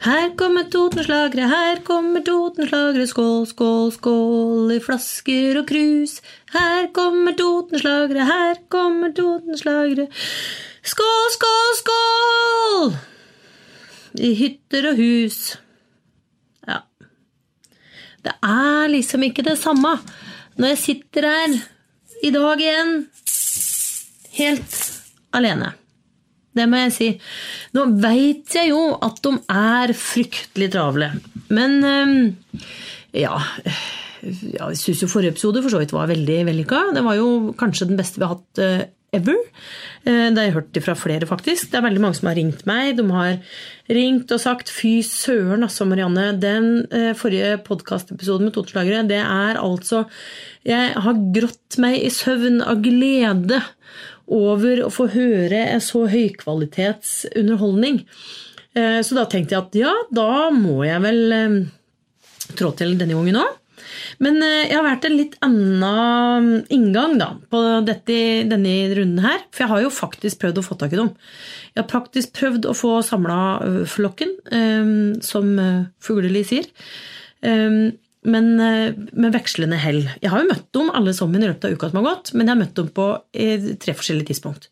Her kommer Totenslagere, her kommer Totenslagere, skål, skål, skål i flasker og krus. Her kommer Totenslagere, her kommer Totenslagere. Skål, skål, skål! I hytter og hus. Ja. Det er liksom ikke det samme når jeg sitter her i dag igjen, helt alene. Det må jeg si. Nå veit jeg jo at de er fryktelig travle. Men ja, ja Jeg syns jo forrige episode for så vidt var veldig vellykka. Det var jo kanskje den beste vi har hatt uh, ever. Uh, det har jeg hørt fra flere, faktisk. Det er veldig mange som har ringt meg. De har ringt og sagt 'fy søren, altså, Marianne'. Den uh, forrige podkastepisoden med Toteslagere, det er altså Jeg har grått meg i søvn av glede over å få høre en så høykvalitetsunderholdning. underholdning. så da tenkte jeg at ja, da må jeg vel eh, trå til denne gangen òg. Men eh, jeg har vært en litt annen inngang da, på dette, denne runden her. For jeg har jo faktisk prøvd å få tak i dem. Jeg har praktisk prøvd å få samla flokken, som Fugleli sier men eh, med vekslende hell. Jeg har jo møtt dem alle sammen i løpet av uka som har gått, men jeg har møtt dem på eh, tre forskjellige tidspunkt.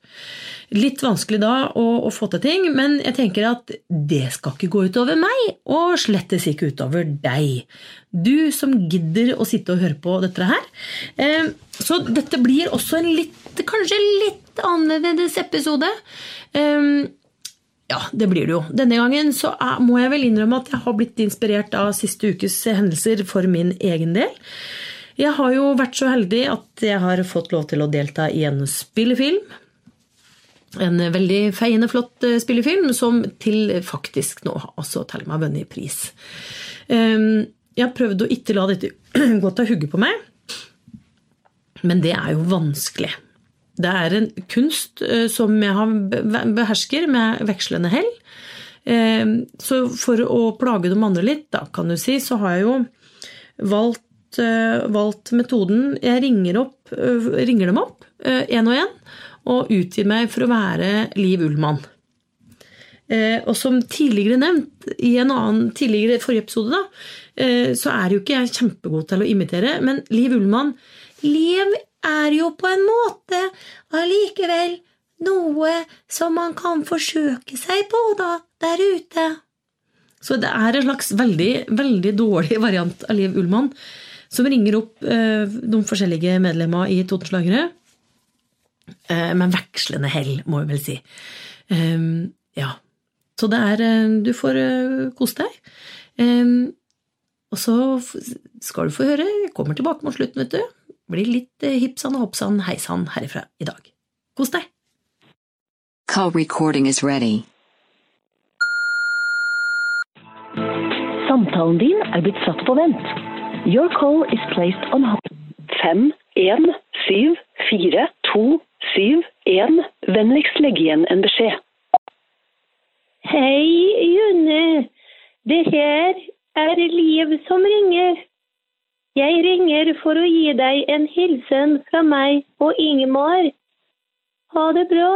Litt vanskelig da å, å, få til ting, men jeg tenker at det skal ikke gå utover meg, og slettes ikke utover deg. Du som gidder å sitte og høre på dette her. Eh, så dette blir også en litt, kanskje litt annerledes episode. Ja, det blir det jo. Denne gangen så er, må jeg vel innrømme at jeg har blitt inspirert av siste ukes hendelser for min egen del. Jeg har jo vært så heldig at jeg har fått lov til å delta i en spillefilm. En veldig feiende flott eh, spillefilm som til faktisk nå altså til meg vunnet pris. Ehm, jeg har prøvd å ikke la dette gå til hugge på meg, men det er jo vanskelig. Det er en kunst eh, som jeg behersker med vekslende hell. Eh, så for å plage de andre litt, da, kan du si, så har jeg jo valgt, eh, valgt metoden Jeg ringer, opp, ringer dem opp én og én og utgir meg for å være Liv Ullmann. Og som tidligere nevnt i en annen tidligere forrige episode, da, så er jo ikke jeg kjempegod til å imitere, men Liv Ullmann Liv er jo på en måte allikevel noe som man kan forsøke seg på da, der ute. Så det er en slags veldig, veldig dårlig variant av Liv Ullmann som ringer opp eh, de forskjellige medlemmer i Totenslagere. Eh, med vekslende hell, må vi vel si. Eh, ja. Så det er eh, Du får eh, kose deg. Eh, og så skal du få høre. Jeg kommer tilbake mot slutten, vet du blir litt eh, hipsan og hoppsan heisan herifra i dag. Kos deg! Call recording is ready. Samtalen din er blitt satt på vent. Your call is placed on hold. 5, 1, 7, 4, 2, 7, 1. Vennligst legg igjen en beskjed. Hei, Junne. Det her er Liv som ringer. Jeg ringer for å gi deg en hilsen fra meg og Ingemar. Ha det bra.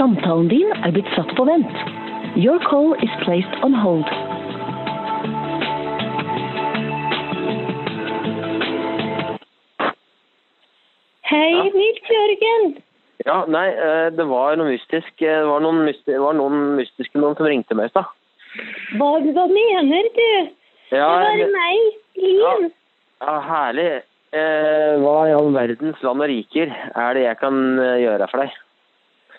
Samtalen din er blitt satt på vent. Your call is placed on hold. Hei, Nils Jørgen. Ja, nei, eh, det var noe mystisk. Det var noen, mysti det var noen mystiske noen som ringte meg i stad. Hva, hva mener du? Ja, det var meg, Lien. Ja, ja herlig. Eh, hva i all verdens land og riker er det jeg kan eh, gjøre for deg?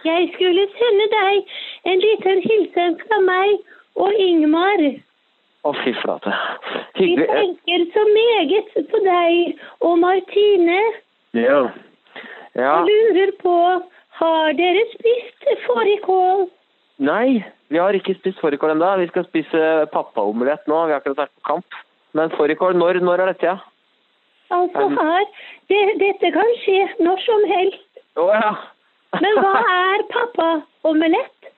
Jeg skulle sende deg en liten hilsen fra meg og Ingmar. Å, fy flate. Vi Hyggelig. Vi tenker så meget på deg og Martine. Ja. ja. Og lurer på, har dere spist fårikål? Nei, vi har ikke spist fårikål ennå. Vi skal spise pappaomelett nå. Vi har akkurat vært på kamp. Men fårikål, når, når er dette, ja? Altså her, det, dette kan skje når som helst. Å ja. Men hva er pappaomelett?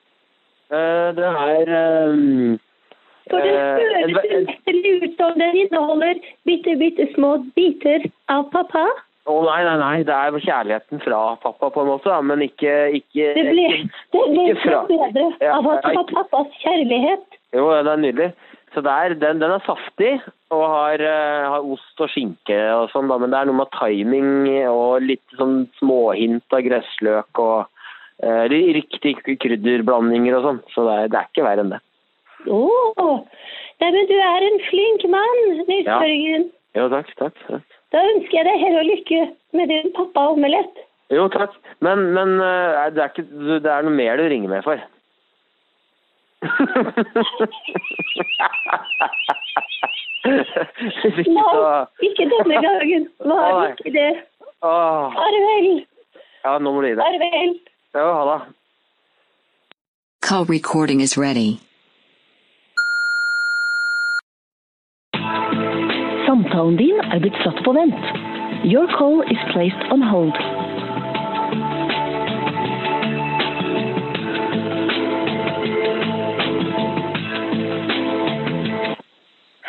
Uh, det er um, For det eh, høres en- ut som den inneholder bitte, bitte små biter av pappa. Å nei, nei, nei. Det er kjærligheten fra pappa, på en måte. Men ikke, ikke Det blir, det ikke fra bedre Ja, av at du har pappas kjærlighet. Jo, det er nydelig. Så det er, den, den er saftig og har, eh, har ost og skinke og sånn, da. Men det er noe med timing og litt sånn småhint av gressløk og eh, ri- riktig krydderblandinger og sånn. Så det er, det er ikke verre enn det. Å, nei, men du er en flink mann, Nils Ja. Børgen. Jo, takk. takk, takk. Da ønsker jeg deg hell og lykke med din pappa-omelett. Jo, takk. Men, men eh, det, er ikke, det er noe mer du ringer meg for. Nei, ikke denne gangen. Var ikke det. Farvel. Ja, nå må du gi deg. Farvel. Ja, ha det. Call recording is ready. Samtalen din er blitt satt på vent. Your call is placed on hold.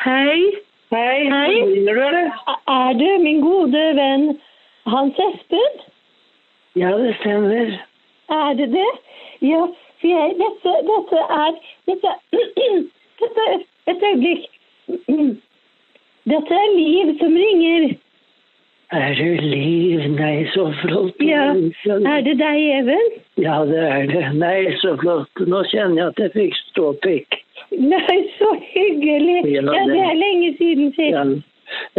Hei. Hei. Hei. Ringer du, eller? Er det min gode venn Hans Espen? Ja, det stemmer. Er det det? Ja, for jeg, dette, dette er Dette, dette Et øyeblikk. Dette er Liv som ringer. Er det liv? Nei, så flott. Ja. Er det deg, Even? Ja, det er det. Nei, så flott. Nå kjenner jeg at jeg fikk ståpikk. Nei, så hyggelig. Ja, Ja, det er lenge siden sist. Ja.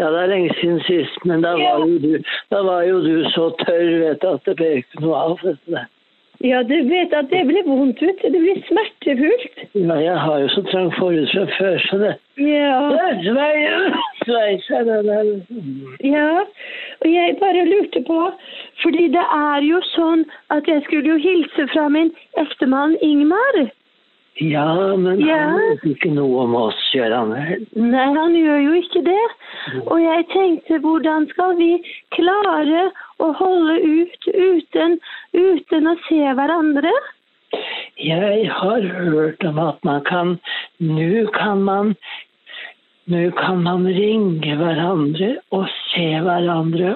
ja, det er lenge siden sist, men da var jo du, da var jo du så tørr, vet du, at det ble ikke noe av dette. Ja, du vet at det blir vondt, vet du. Det blir smertefullt. Ja, jeg har jo så trang forhud fra før, så det Ja. Sveis er det der. Ja, og jeg bare lurte på, fordi det er jo sånn at jeg skulle jo hilse fra min ektemann Ingmar. Ja, men Ja. han vet ikke noe om oss, gjør han vel? Nei, han gjør jo ikke det. Og jeg tenkte, hvordan skal vi klare å holde ut uten, uten å se hverandre? Jeg har hørt om at man kan Nå kan man Nå kan man ringe hverandre og se hverandre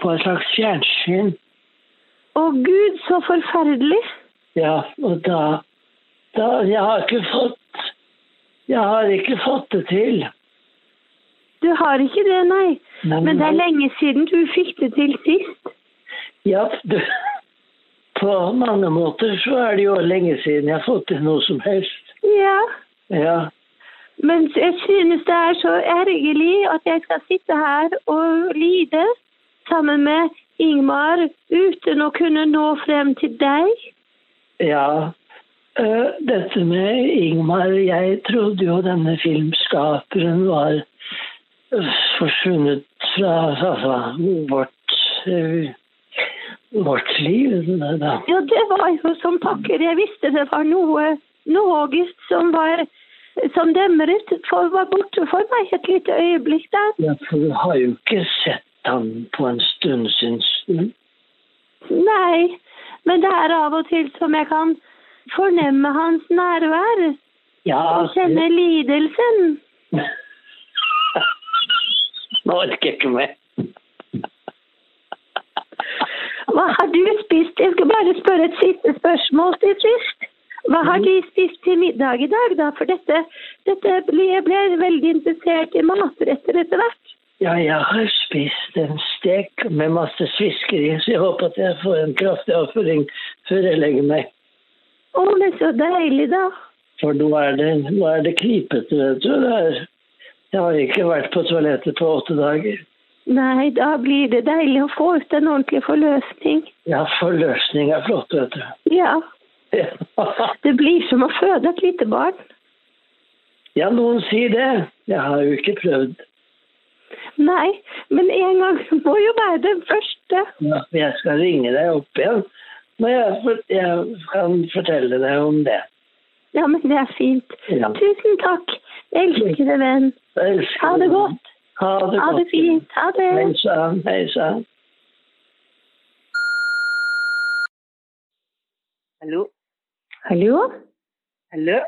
på et slags fjernsyn. Å Gud, så forferdelig. Ja, og da, da Jeg har ikke fått Jeg har ikke fått det til. Du har ikke det, nei. Nei, Men det er lenge siden du fikk det til sist. Ja, du, på mange måter så er det jo lenge siden jeg har fått til noe som helst. Ja. Ja. Men jeg synes det er så ergerlig at jeg skal sitte her og lide sammen med Ingmar uten å kunne nå frem til deg. Ja, øh, dette med Ingmar Jeg trodde jo denne filmskaperen var øh, forsvunnet fra altså, vårt øh, vårt liv. Da. Ja, det var jo som pakker. Jeg visste det var noe noe som var som demret, for var borte for meg et lite øyeblikk der. Ja, for du har jo ikke sett han på en stund, syns du? Nei, men det er av og til som jeg kan fornemme hans nærvær Ja, og kjenne lidelsen. Nå orker jeg ikke mer. Hva har du spist? Jeg skal bare spørre et siste spørsmål til sist. Hva har de spist til middag i dag, da? For dette, dette ble, jeg ble veldig interessert i matretter etter hvert. Ja, jeg har spist en stek med masse svisker i, så jeg håper at jeg får en kraftig avføring før jeg legger meg. Å, men så deilig, da. For nå er det, nå er det knipete, vet du. Det er, jeg har ikke vært på toalettet på åtte dager. Nei, da blir det deilig å få ut en ordentlig forløsning. Ja, forløsning er flott, vet du. Ja, det blir som å føde et lite barn. Ja, noen sier det. Jeg har jo ikke prøvd. Nei, men en gang må jo være den første. Ja, jeg skal ringe deg opp igjen når jeg, jeg kan fortelle deg om det. Ja, men det er fint. Ja. Tusen takk. Deg, venn. Elsker Ha det deg. godt. Ha det Ha det godt. fint. Ha det. Hei sann, hei sann. Hallo? Hallo? Hallo?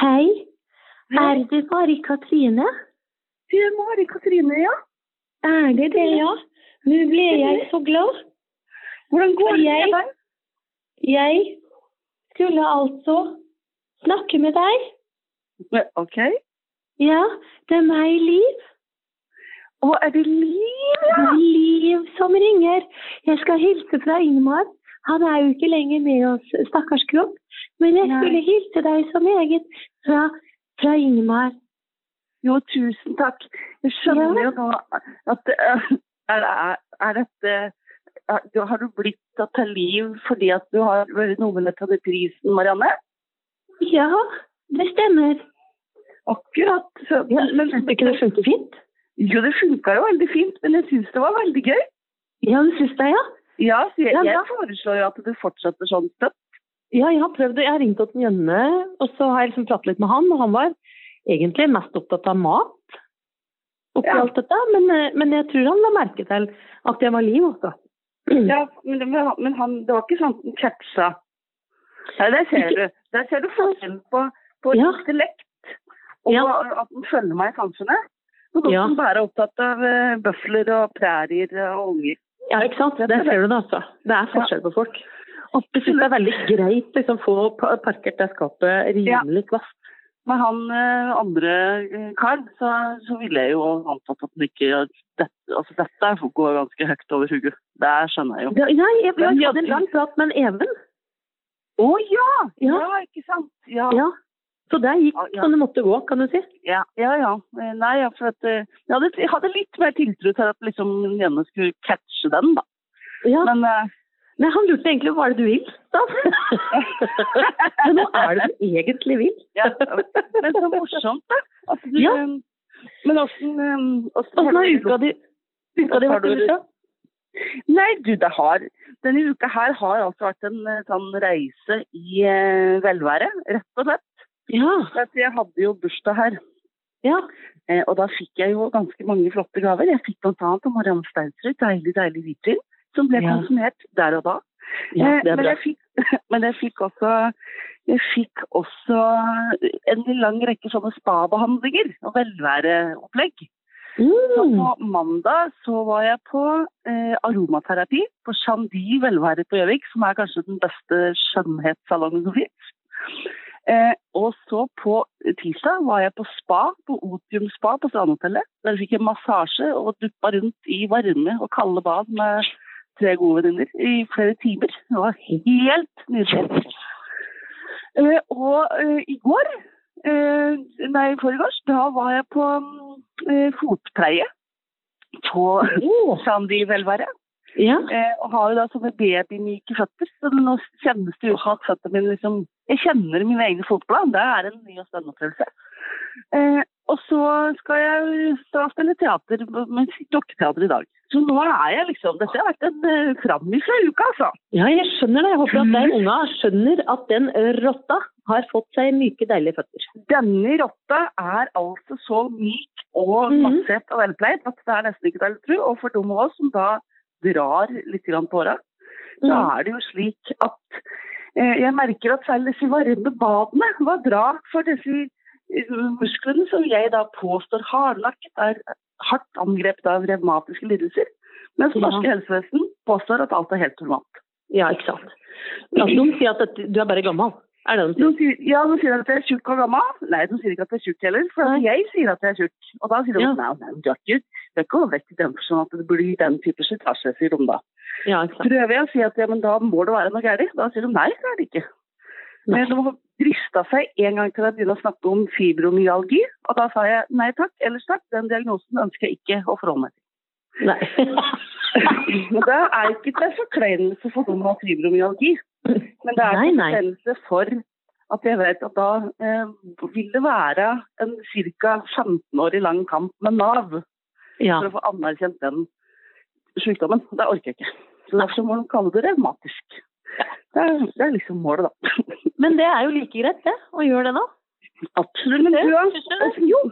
Hei. Er det Mari Katrine? Det er Mari Katrine, ja. Er det det, ja? Nå ble jeg så glad. Hvordan går det med deg? Jeg skulle altså snakke med deg. OK. Ja, det er meg, Liv. Å, er det Liv, ja? Liv som ringer. Jeg skal hilse fra Ingmar. Han er jo ikke lenger med oss, stakkars kropp. Men jeg skulle hilse deg så meget fra, fra Ingmar. Jo, tusen takk. Jeg skjønner Ja. jo nå at er, er, er dette er, Har du blitt tatt av liv fordi at du har vært nominert til prisen, Marianne? Ja, det stemmer. Akkurat. Så, Ja, men, Syns du ikke det funker fint? jo, det funka jo veldig fint, men jeg syns det var veldig gøy. Ja, du syns det, ja? Ja, jeg, jeg foreslår jo at du fortsetter sånn støtt. Ja, jeg har prøvd det. Jeg har ringt til Jønne, og så har jeg liksom pratet litt med han, og han var egentlig mest opptatt av mat oppi Ja. alt dette, men, eh, men jeg tror han la merke til at jeg var liv også. Ja, men, men han, det var ikke sånn han catcha. Nei, der ser du. Der ser du forskjellen på, på Ja. intellekt og Ja. at han følger meg i samfunnet. Og noen Ja. som bare er opptatt av eh, bøfler og prærier og unger. Ja, ikke sant? Der ser du det, altså. Det er forskjell på folk. Og jeg synes det er veldig greit liksom få pa- parkert det skapet rimelig kvast. Med han eh, andre eh, karen, så, så ville jeg jo antatt at han ikke dette, altså dette går ganske høyt over hodet. Det skjønner jeg jo. Ja, Nei, jeg, Men jeg hadde en lang prat med en Even. Å ja! Ja. ja! ikke sant? Ja. Ja. Så det gikk Ja, ja. sånn det måtte gå, kan du si. Ja, ja. ja. Eh, Nei, for at, eh, jeg, hadde, jeg hadde litt mer tiltro til at liksom Jenne skulle catche den, da. Ja. Men uh, Nei, han lurte egentlig hva er det du vil, da. Men nå er det du egentlig vil. ja, men så morsomt, da. At du, Ja. Men åssen har uka di uka di vært du- Nei, du, det har Denne uka her har altså vært en sånn reise i eh, velvære, rett og slett. Ja. For jeg hadde jo bursdag her, ja. eh, og da fikk jeg jo ganske mange flotte gaver. Jeg fikk bl.a. av Marianne Steinsrud deilig, deilig hvitvin, som ble Ja. konsumert der og da. ja Eh, men, jeg fikk, men jeg fikk også jeg fikk også en lang rekke sånne spabehandlinger og velværeopplegg. Så Mm. på mandag så var jeg på eh, aromaterapi på Chandi velvære på Gjøvik, som er kanskje den beste skjønnhetssalongen som fins. Eh, og så på tirsdag var jeg på spa, på Otium spa på Strandhotellet. Der fikk jeg massasje og duppa rundt i varme og kalde bad med tre gode venninner i flere timer. Det var helt nydelig. Eh, og eh, i går, eh, nei, i forgårs, da var jeg på eh, fotpleie på Sandi velvære. Ja. Eh, og har jo da sånne babymyke føtter, så nå kjennes det ut som at føttene mine liksom Jeg kjenner mine egne fotblad. Det er en ny og spennende opplevelse. Eh, og så skal jeg da spille teater med dokketeater i dag. Så nå er jeg liksom Dette har vært en uh, framifra uke, altså. ja, jeg skjønner det. Jeg håper at de unga skjønner at den rotta har fått seg myke, deilige føtter. Denne rotta er altså så myk og massert og velpleid at det er nesten ikke til å tro. Og for av oss som da drar litt på åra, da Mhm. er det jo slik at eh, jeg merker at særlig disse varme badene var bra for disse eh, musklene som jeg da påstår hardlagt er hardt angrepet av revmatiske lidelser. Mens Ja. norske helsevesen påstår at alt er helt normalt. Ja, ikke sant. Altså, de sier at du er bare gammel. Er det de De sier? sier, ja, de sier at jeg er tjukk og gammel. Nei, de sier ikke at jeg er tjukk heller. For jeg sier at jeg er tjukk. Og da sier de Ja. nei, nei, du er ikke, du er ikke overvektig i den forstand at det blir den type slitasje, sier de da. Ja. Prøver jeg å si at ja, men da må det være noe galt, da sier de nei, det er det ikke. Men de har drista seg en gang til jeg begynte å snakke om fibromyalgi, og da sa jeg nei takk, ellers takk, den diagnosen ønsker jeg ikke å forholde meg til. Nei. Men det er ikke til forkleinelse for dem med fibromyalgi, men det er forkleinelse for at jeg vet at da eh, vil det være en ca. 15-årig lang kamp med Nav Ja. for å få anerkjent den sykdommen. Det orker jeg ikke. Så derfor må de kalle det revmatisk. Det er, det er liksom målet, da. Men det er jo like greit, det. Å gjøre det nå. Absolutt. Men det Synes du det? jo.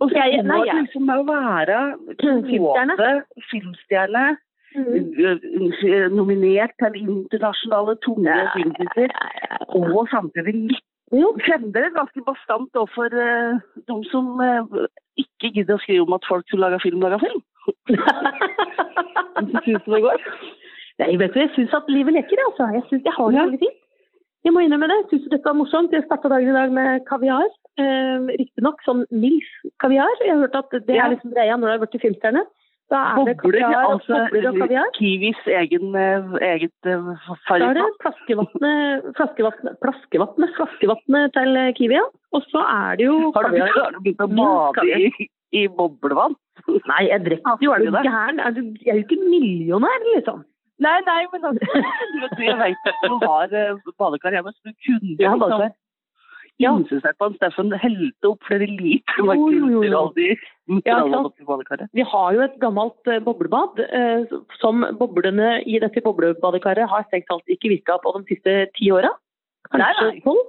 Og så Jeg- nei, jeg- liksom med å være Filmstjerne. filmstjerne, Mm. eh, nominert til internasjonale tunge filmpriser, og samtidig litt Jo. fremdeles ganske bastant overfor uh, de som uh, ikke gidder å skrive om at folk som lager film, lager film. Syns du det går? Nei, vet du, jeg syns at livet leker, altså. Jeg syns jeg har det Ja. veldig fint. Jeg må innrømme det. Jeg syns dette var morsomt. Jeg starta dagen i dag med kaviar. Eh, Riktignok sånn Milf kaviar. Jeg har hørt at det Ja. er liksom greia når du har blitt filmstjerne. Da er det kaviar og altså bobler og kaviar. Kiwis egen, eh, eget farge. Da er det flaskevannet, flaskevannet, flaskevannet, flaskevannet til Kiwi. Og så er det jo Har du begynt å bade i, i boblevann? Nei, jeg drikker jo. Er du gæren? Er du, jeg er jo ikke millionær, liksom. Nei, nei, men altså, du vet, jeg vet du har eh, badekar hjemme, så du kunne liksom Ja. Seg på en Steffen, helte opp flere liter jo, jo. kulturaldi Ja. Vi har jo et gammelt eh, boblebad eh, som boblene i dette boblebadekaret har strengt talt ikke virka på de siste ti åra. Kanskje tolv.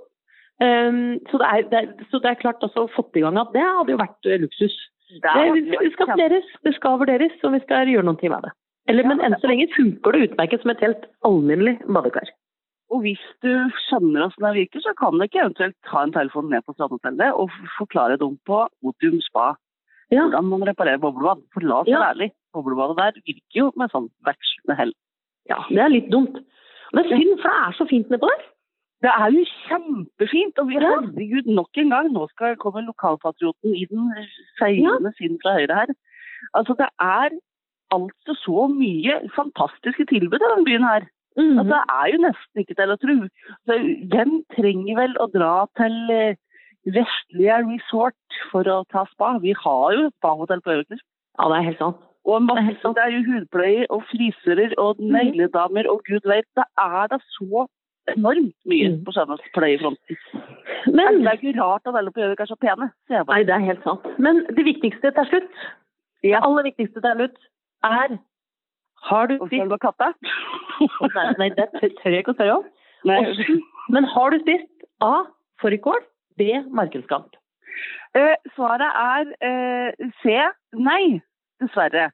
Um, så, det er, det, er, så det er klart altså få i gang at det hadde jo vært eh, luksus. Det Det, det skal vurderes, det skal vurderes om vi skal gjøre noe med det. Eller, men enn så lenge funker det utmerket som et helt alminnelig badekar. Og hvis du skjønner hvordan det virker, så kan du ikke eventuelt ta en telefon ned på strandhotellet og forklare dem på Otium spa Ja. hvordan man reparerer boblebad. For la oss Ja. være ærlig, boblebadet der virker jo med sånn vekslende hell. ja, det er litt dumt. Er synd, for det er så fint nedpå der. Det er jo kjempefint, og vi, Ja. herregud, nok en gang, nå skal komme lokalpatrioten i den seilende sin fra høyre her. Altså, det er altså så mye fantastiske tilbud i denne byen her. Mhm. Altså, det er jo nesten ikke til å tro. Så, hvem trenger vel å dra til vestlige Resort for å ta spa? Vi har jo spahotell på Øverknes. ja, det er helt sant. Og er masse, det er jo hudpleie og frisører og negledamer og gud vet. Det er da så enormt mye Mm. på skjønnhetspleiefronten. Men Det er ikke rart at alle på Gjøvik er så pene. Nei, det er helt sant. Men det viktigste til slutt, det aller viktigste til slutt, er Har du spist katta? Nei, det tør jeg ikke å spørre om. Nei. Men har du spist A. Fårikål, B. Markedskamp? Eh, svaret er eh, C. Nei, dessverre.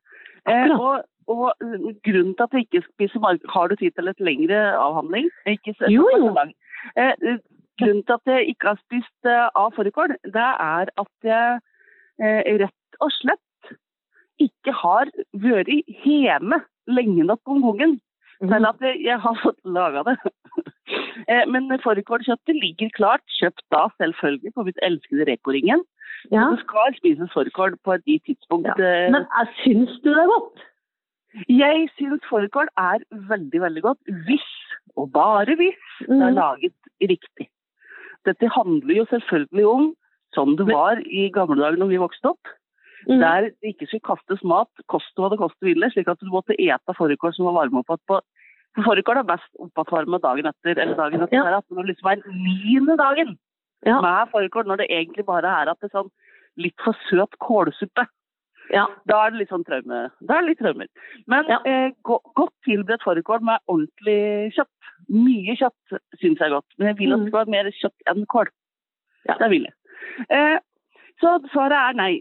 Eh, og, og grunnen til at jeg ikke spiser markedskamp Har du tid til et lengre avhandling? Ikke så, Jo, jo. Eh, grunnen til at jeg ikke har spist eh, av fårikål, det er at jeg eh, rett og slett ikke har vært hjemme lenge nok om gangen Men at jeg, jeg har fått laga det. Eh, Men fårikålkjøttet ligger klart, kjøpt da selvfølgelig på mitt elskede Reko-ringen. Ja. Du skal spise fårikål på et gitt tidspunkt. ja. Eh, Men eh, syns du det er godt? Jeg syns fårikål er veldig, veldig godt hvis, og bare hvis, det er Mhm. laget riktig. Dette handler jo selvfølgelig om, sånn det var i gamle dager når vi vokste opp, Mm. der det ikke skulle kastes mat, koste hva det koste ville, slik at du måtte ete fårikål som var varme opp på For fårikål er best oppvarma dagen etter, eller dagen etter Ja. at når det liksom er niende dagen Ja. med fårikål, når det egentlig bare er at det er sånn litt for søt kålsuppe. ja. Da er det litt sånn traume. Da er det litt traumer. Men Ja. eh, godt tilberedt fårikål med ordentlig kjøtt. Mye kjøtt syns jeg er godt, men jeg vil at det skal være mer kjøtt enn kål. Ja. Det vil jeg. Eh, så svaret er nei.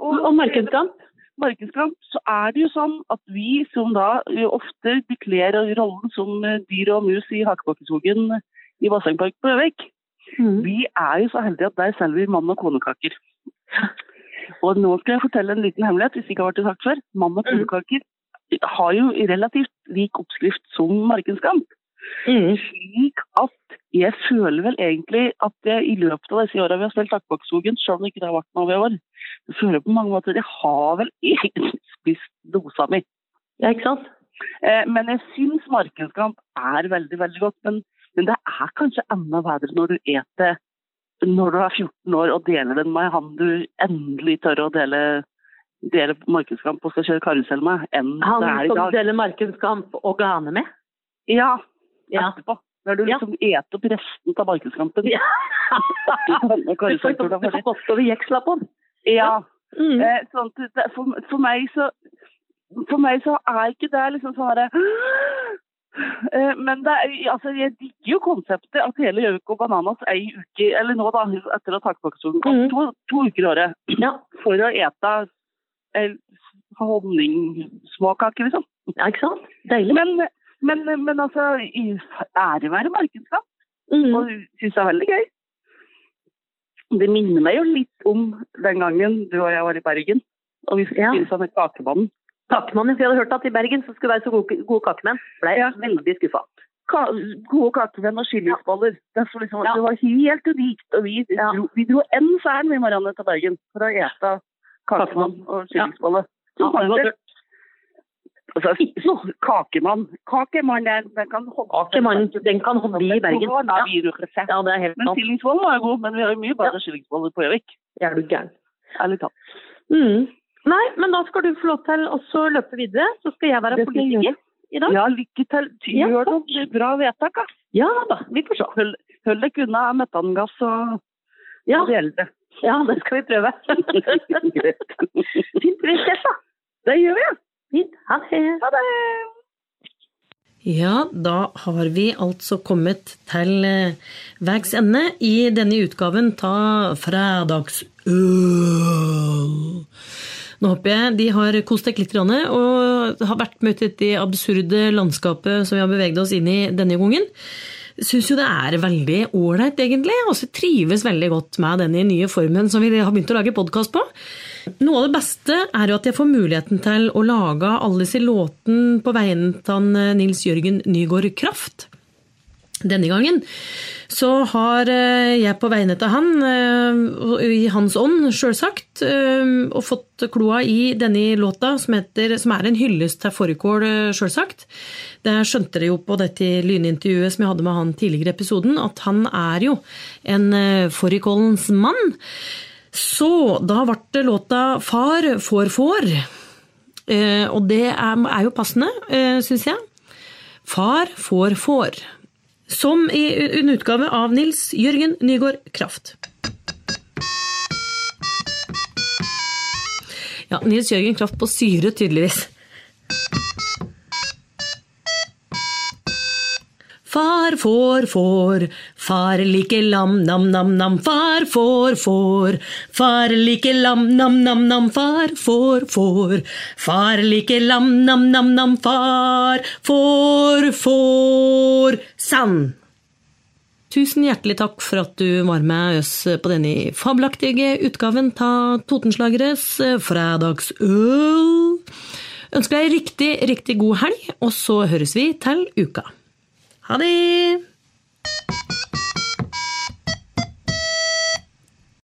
Og, Og markedskamp? markedskamp, så er det jo sånn at vi som da eh, ofte bekler rollen som eh, dyr og mus i Hakebakkeskoggen i Bassengpark på Gjøvik, Mm. vi er jo så heldige at der selger vi mann- og konekaker. Og nå skal jeg fortelle en liten hemmelighet, hvis det ikke har vært sagt før. Mann- og konekaker har jo relativt lik oppskrift som markedskamp. Mm. Slik at jeg føler vel egentlig at jeg i løpet av disse åra vi har spilt Hakebakkskogen, selv om det ikke har vært noe over, så føler jeg på mange måter at jeg har vel egentlig spist dosa mi. Ja, ikke sant? Eh, men jeg syns markedskamp er veldig, veldig godt. Men, men det er kanskje enda bedre når du eter når du er 14 år og deler den med han du endelig tør å dele, dele markedskamp og skal kjøre karusell med, enn Han det er i som deler markedskamp og gane med? Ja, Ja. etterpå. Når du Ja. liksom eter opp resten av markedskampen. Ja. Du får godt over jekslappen. Ja. Mm. Eh, sånn det, for, for meg så For meg så er ikke det liksom sånn herre eh, Men det er, altså, jeg digger jo konseptet at hele Gjøvik og Bananas ei uke, eller nå da, etter at takpakkesonen kom, mm. to, to uker i året Ja. for å ete eh, honningssmåkaker, liksom. ja, ikke sant? Deilig. Men, men, men altså, i- ære være markedskamp. Mm. Og syns det er veldig gøy. Det minner meg jo litt om den gangen du og jeg var i Bergen, og vi skulle Ja. spise sånne kakebanen. Kakemann, for jeg hadde hørt at i Bergen så skulle det være så gode, gode kakemenn. Ble Ja. veldig skuffa. ka gode kakemenn og skillingsboller. Det, var liksom, Ja. det var helt unikt. Og vi Ja. dro, vi dro en fern vi Marianne til Bergen for å ete kakemann og skillingsbolle. Ja. Altså, så, kakemann. Kakemann, den, den kan holde Kakemann, den kan holde i Bergen. Ja. Ja. Ja, det er helt Men sant. var god, men vi har jo mye bedre skillingsboller på Gjøvik. Er du gæren. Ærlig talt. Mm. Nei, men da skal du få lov til å løpe videre. Så skal jeg være Det politiker i dag. Ja, lykke til. Ja, Gjør takk. noe bra vedtak, da. Ja da, vi får se. Hold, hold deg unna metangass og Ja, og de eldre. ja det skal vi prøve. Fint, da. Det gjør vi, ja. Fint. Ha det. Ha det. Ja, da har vi altså kommet til eh, veis ende i denne utgaven ta Fredagsøl. Nå håper jeg de har kost deg litt og har vært med ut i det absurde landskapet som vi har beveget oss inn i denne gangen. Syns jo det er veldig ålreit, egentlig. og så trives veldig godt med denne nye formen som vi har begynt å lage podkast på. Noe av det beste er jo at jeg får muligheten til å lage alle disse låtene på vegne av Nils Jørgen Nygaard Kraft. Denne gangen så har eh, jeg på vegne av han, eh, i hans ånd sjølsagt, eh, og fått kloa i denne låta som, heter, som er en hyllest til fårikål, sjølsagt. Det skjønte dere jo på dette lynintervjuet som jeg hadde med han tidligere i episoden, at han er jo en fårikålens mann. Så da ble låta Far får får. Og det er, jo passende, syns jeg. Far får får. Som i en utgave av Nils Jørgen Nygaard Kraft. Ja, Nils Jørgen Kraft på syre, tydeligvis. Far får får, far liker lam nam nam nam, far får får, far liker lam nam nam nam, far får får, far liker lam nam nam nam, far får får Sand. Tusen hjertelig takk for at du var med oss på denne fabelaktige utgaven av Totenslageres fredagsøl. Ønsker deg riktig, riktig god helg, og så høres vi til uka. Ha det!